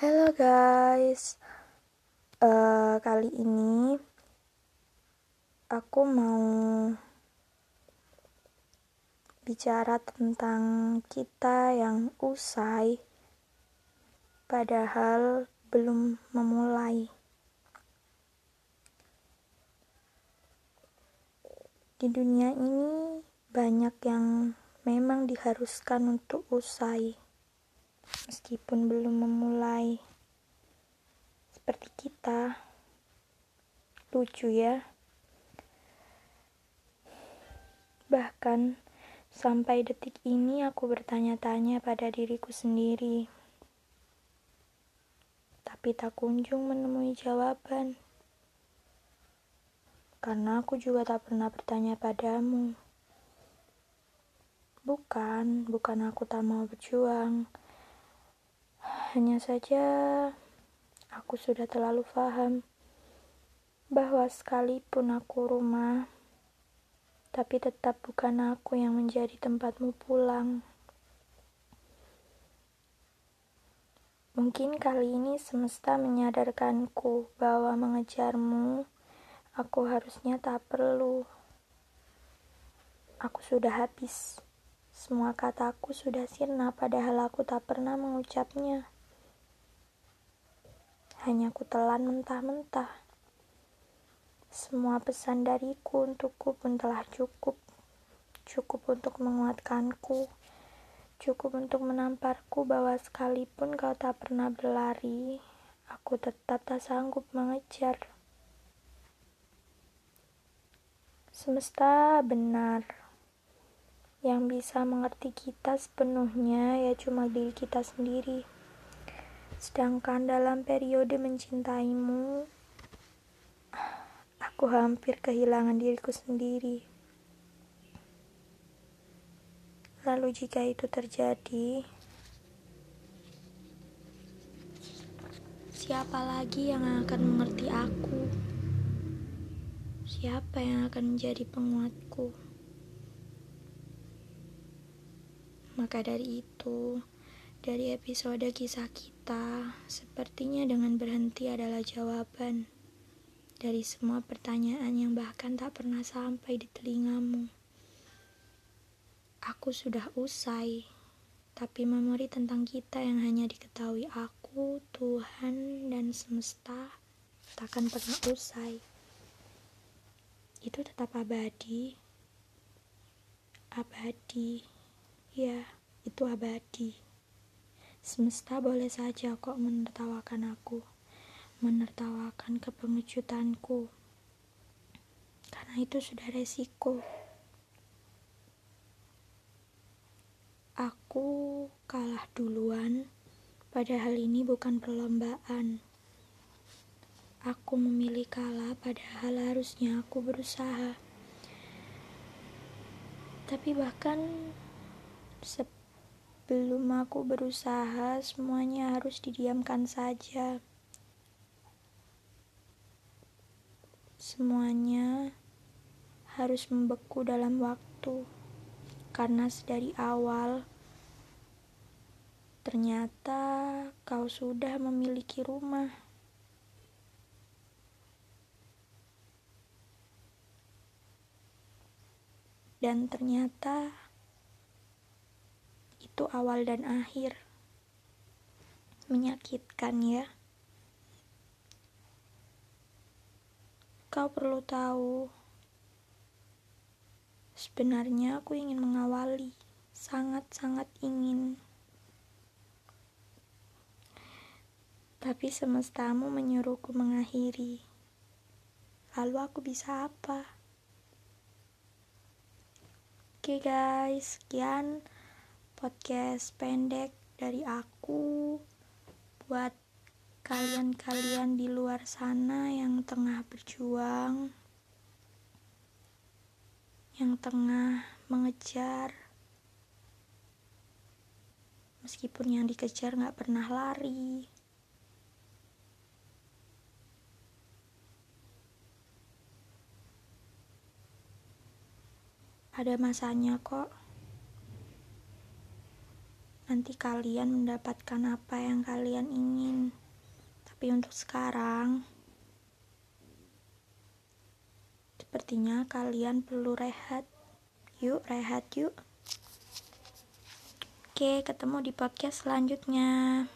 Halo guys, uh, kali ini aku mau bicara tentang kita yang usai, padahal belum memulai. Di dunia ini banyak yang memang diharuskan untuk usai meskipun belum memulai. Seperti kita, lucu ya. Bahkan sampai detik ini aku bertanya-tanya pada diriku sendiri. Tapi tak kunjung menemui jawaban. Karena aku juga tak pernah bertanya padamu. Bukan, bukan aku tak mau berjuang, hanya saja aku sudah terlalu paham bahwa sekalipun aku rumah, tapi tetap bukan aku yang menjadi tempatmu pulang. Mungkin kali ini semesta menyadarkanku bahwa mengejarmu, aku harusnya tak perlu. Aku sudah habis. Semua kataku sudah sirna padahal aku tak pernah mengucapnya hanya kutelan mentah-mentah. Semua pesan dariku untukku pun telah cukup. Cukup untuk menguatkanku. Cukup untuk menamparku bahwa sekalipun kau tak pernah berlari, aku tetap tak sanggup mengejar. Semesta benar. Yang bisa mengerti kita sepenuhnya ya cuma diri kita sendiri. Sedangkan dalam periode mencintaimu, aku hampir kehilangan diriku sendiri. Lalu jika itu terjadi, siapa lagi yang akan mengerti aku? Siapa yang akan menjadi penguatku? Maka dari itu, dari episode kisah kita, sepertinya dengan berhenti adalah jawaban dari semua pertanyaan yang bahkan tak pernah sampai di telingamu. Aku sudah usai, tapi memori tentang kita yang hanya diketahui aku, Tuhan, dan semesta takkan pernah usai. Itu tetap abadi. Abadi. Ya, itu abadi. Semesta boleh saja kok menertawakan aku, menertawakan kepengecutanku, karena itu sudah resiko. Aku kalah duluan, padahal ini bukan perlombaan. Aku memilih kalah, padahal harusnya aku berusaha. Tapi bahkan Sebelum aku berusaha, semuanya harus didiamkan saja. Semuanya harus membeku dalam waktu, karena sedari awal ternyata kau sudah memiliki rumah. Dan ternyata itu awal dan akhir. Menyakitkan ya. Kau perlu tahu, sebenarnya aku ingin mengawali, sangat-sangat ingin. Tapi semestamu menyuruhku mengakhiri. Lalu aku bisa apa? Oke okay guys, sekian podcast pendek dari aku buat kalian-kalian di luar sana yang tengah berjuang, yang tengah mengejar, meskipun yang dikejar gak pernah lari. Ada masanya kok. Nanti kalian mendapatkan apa yang kalian ingin. Tapi untuk sekarang, sepertinya kalian perlu rehat. Yuk, rehat yuk. Oke, ketemu di podcast selanjutnya.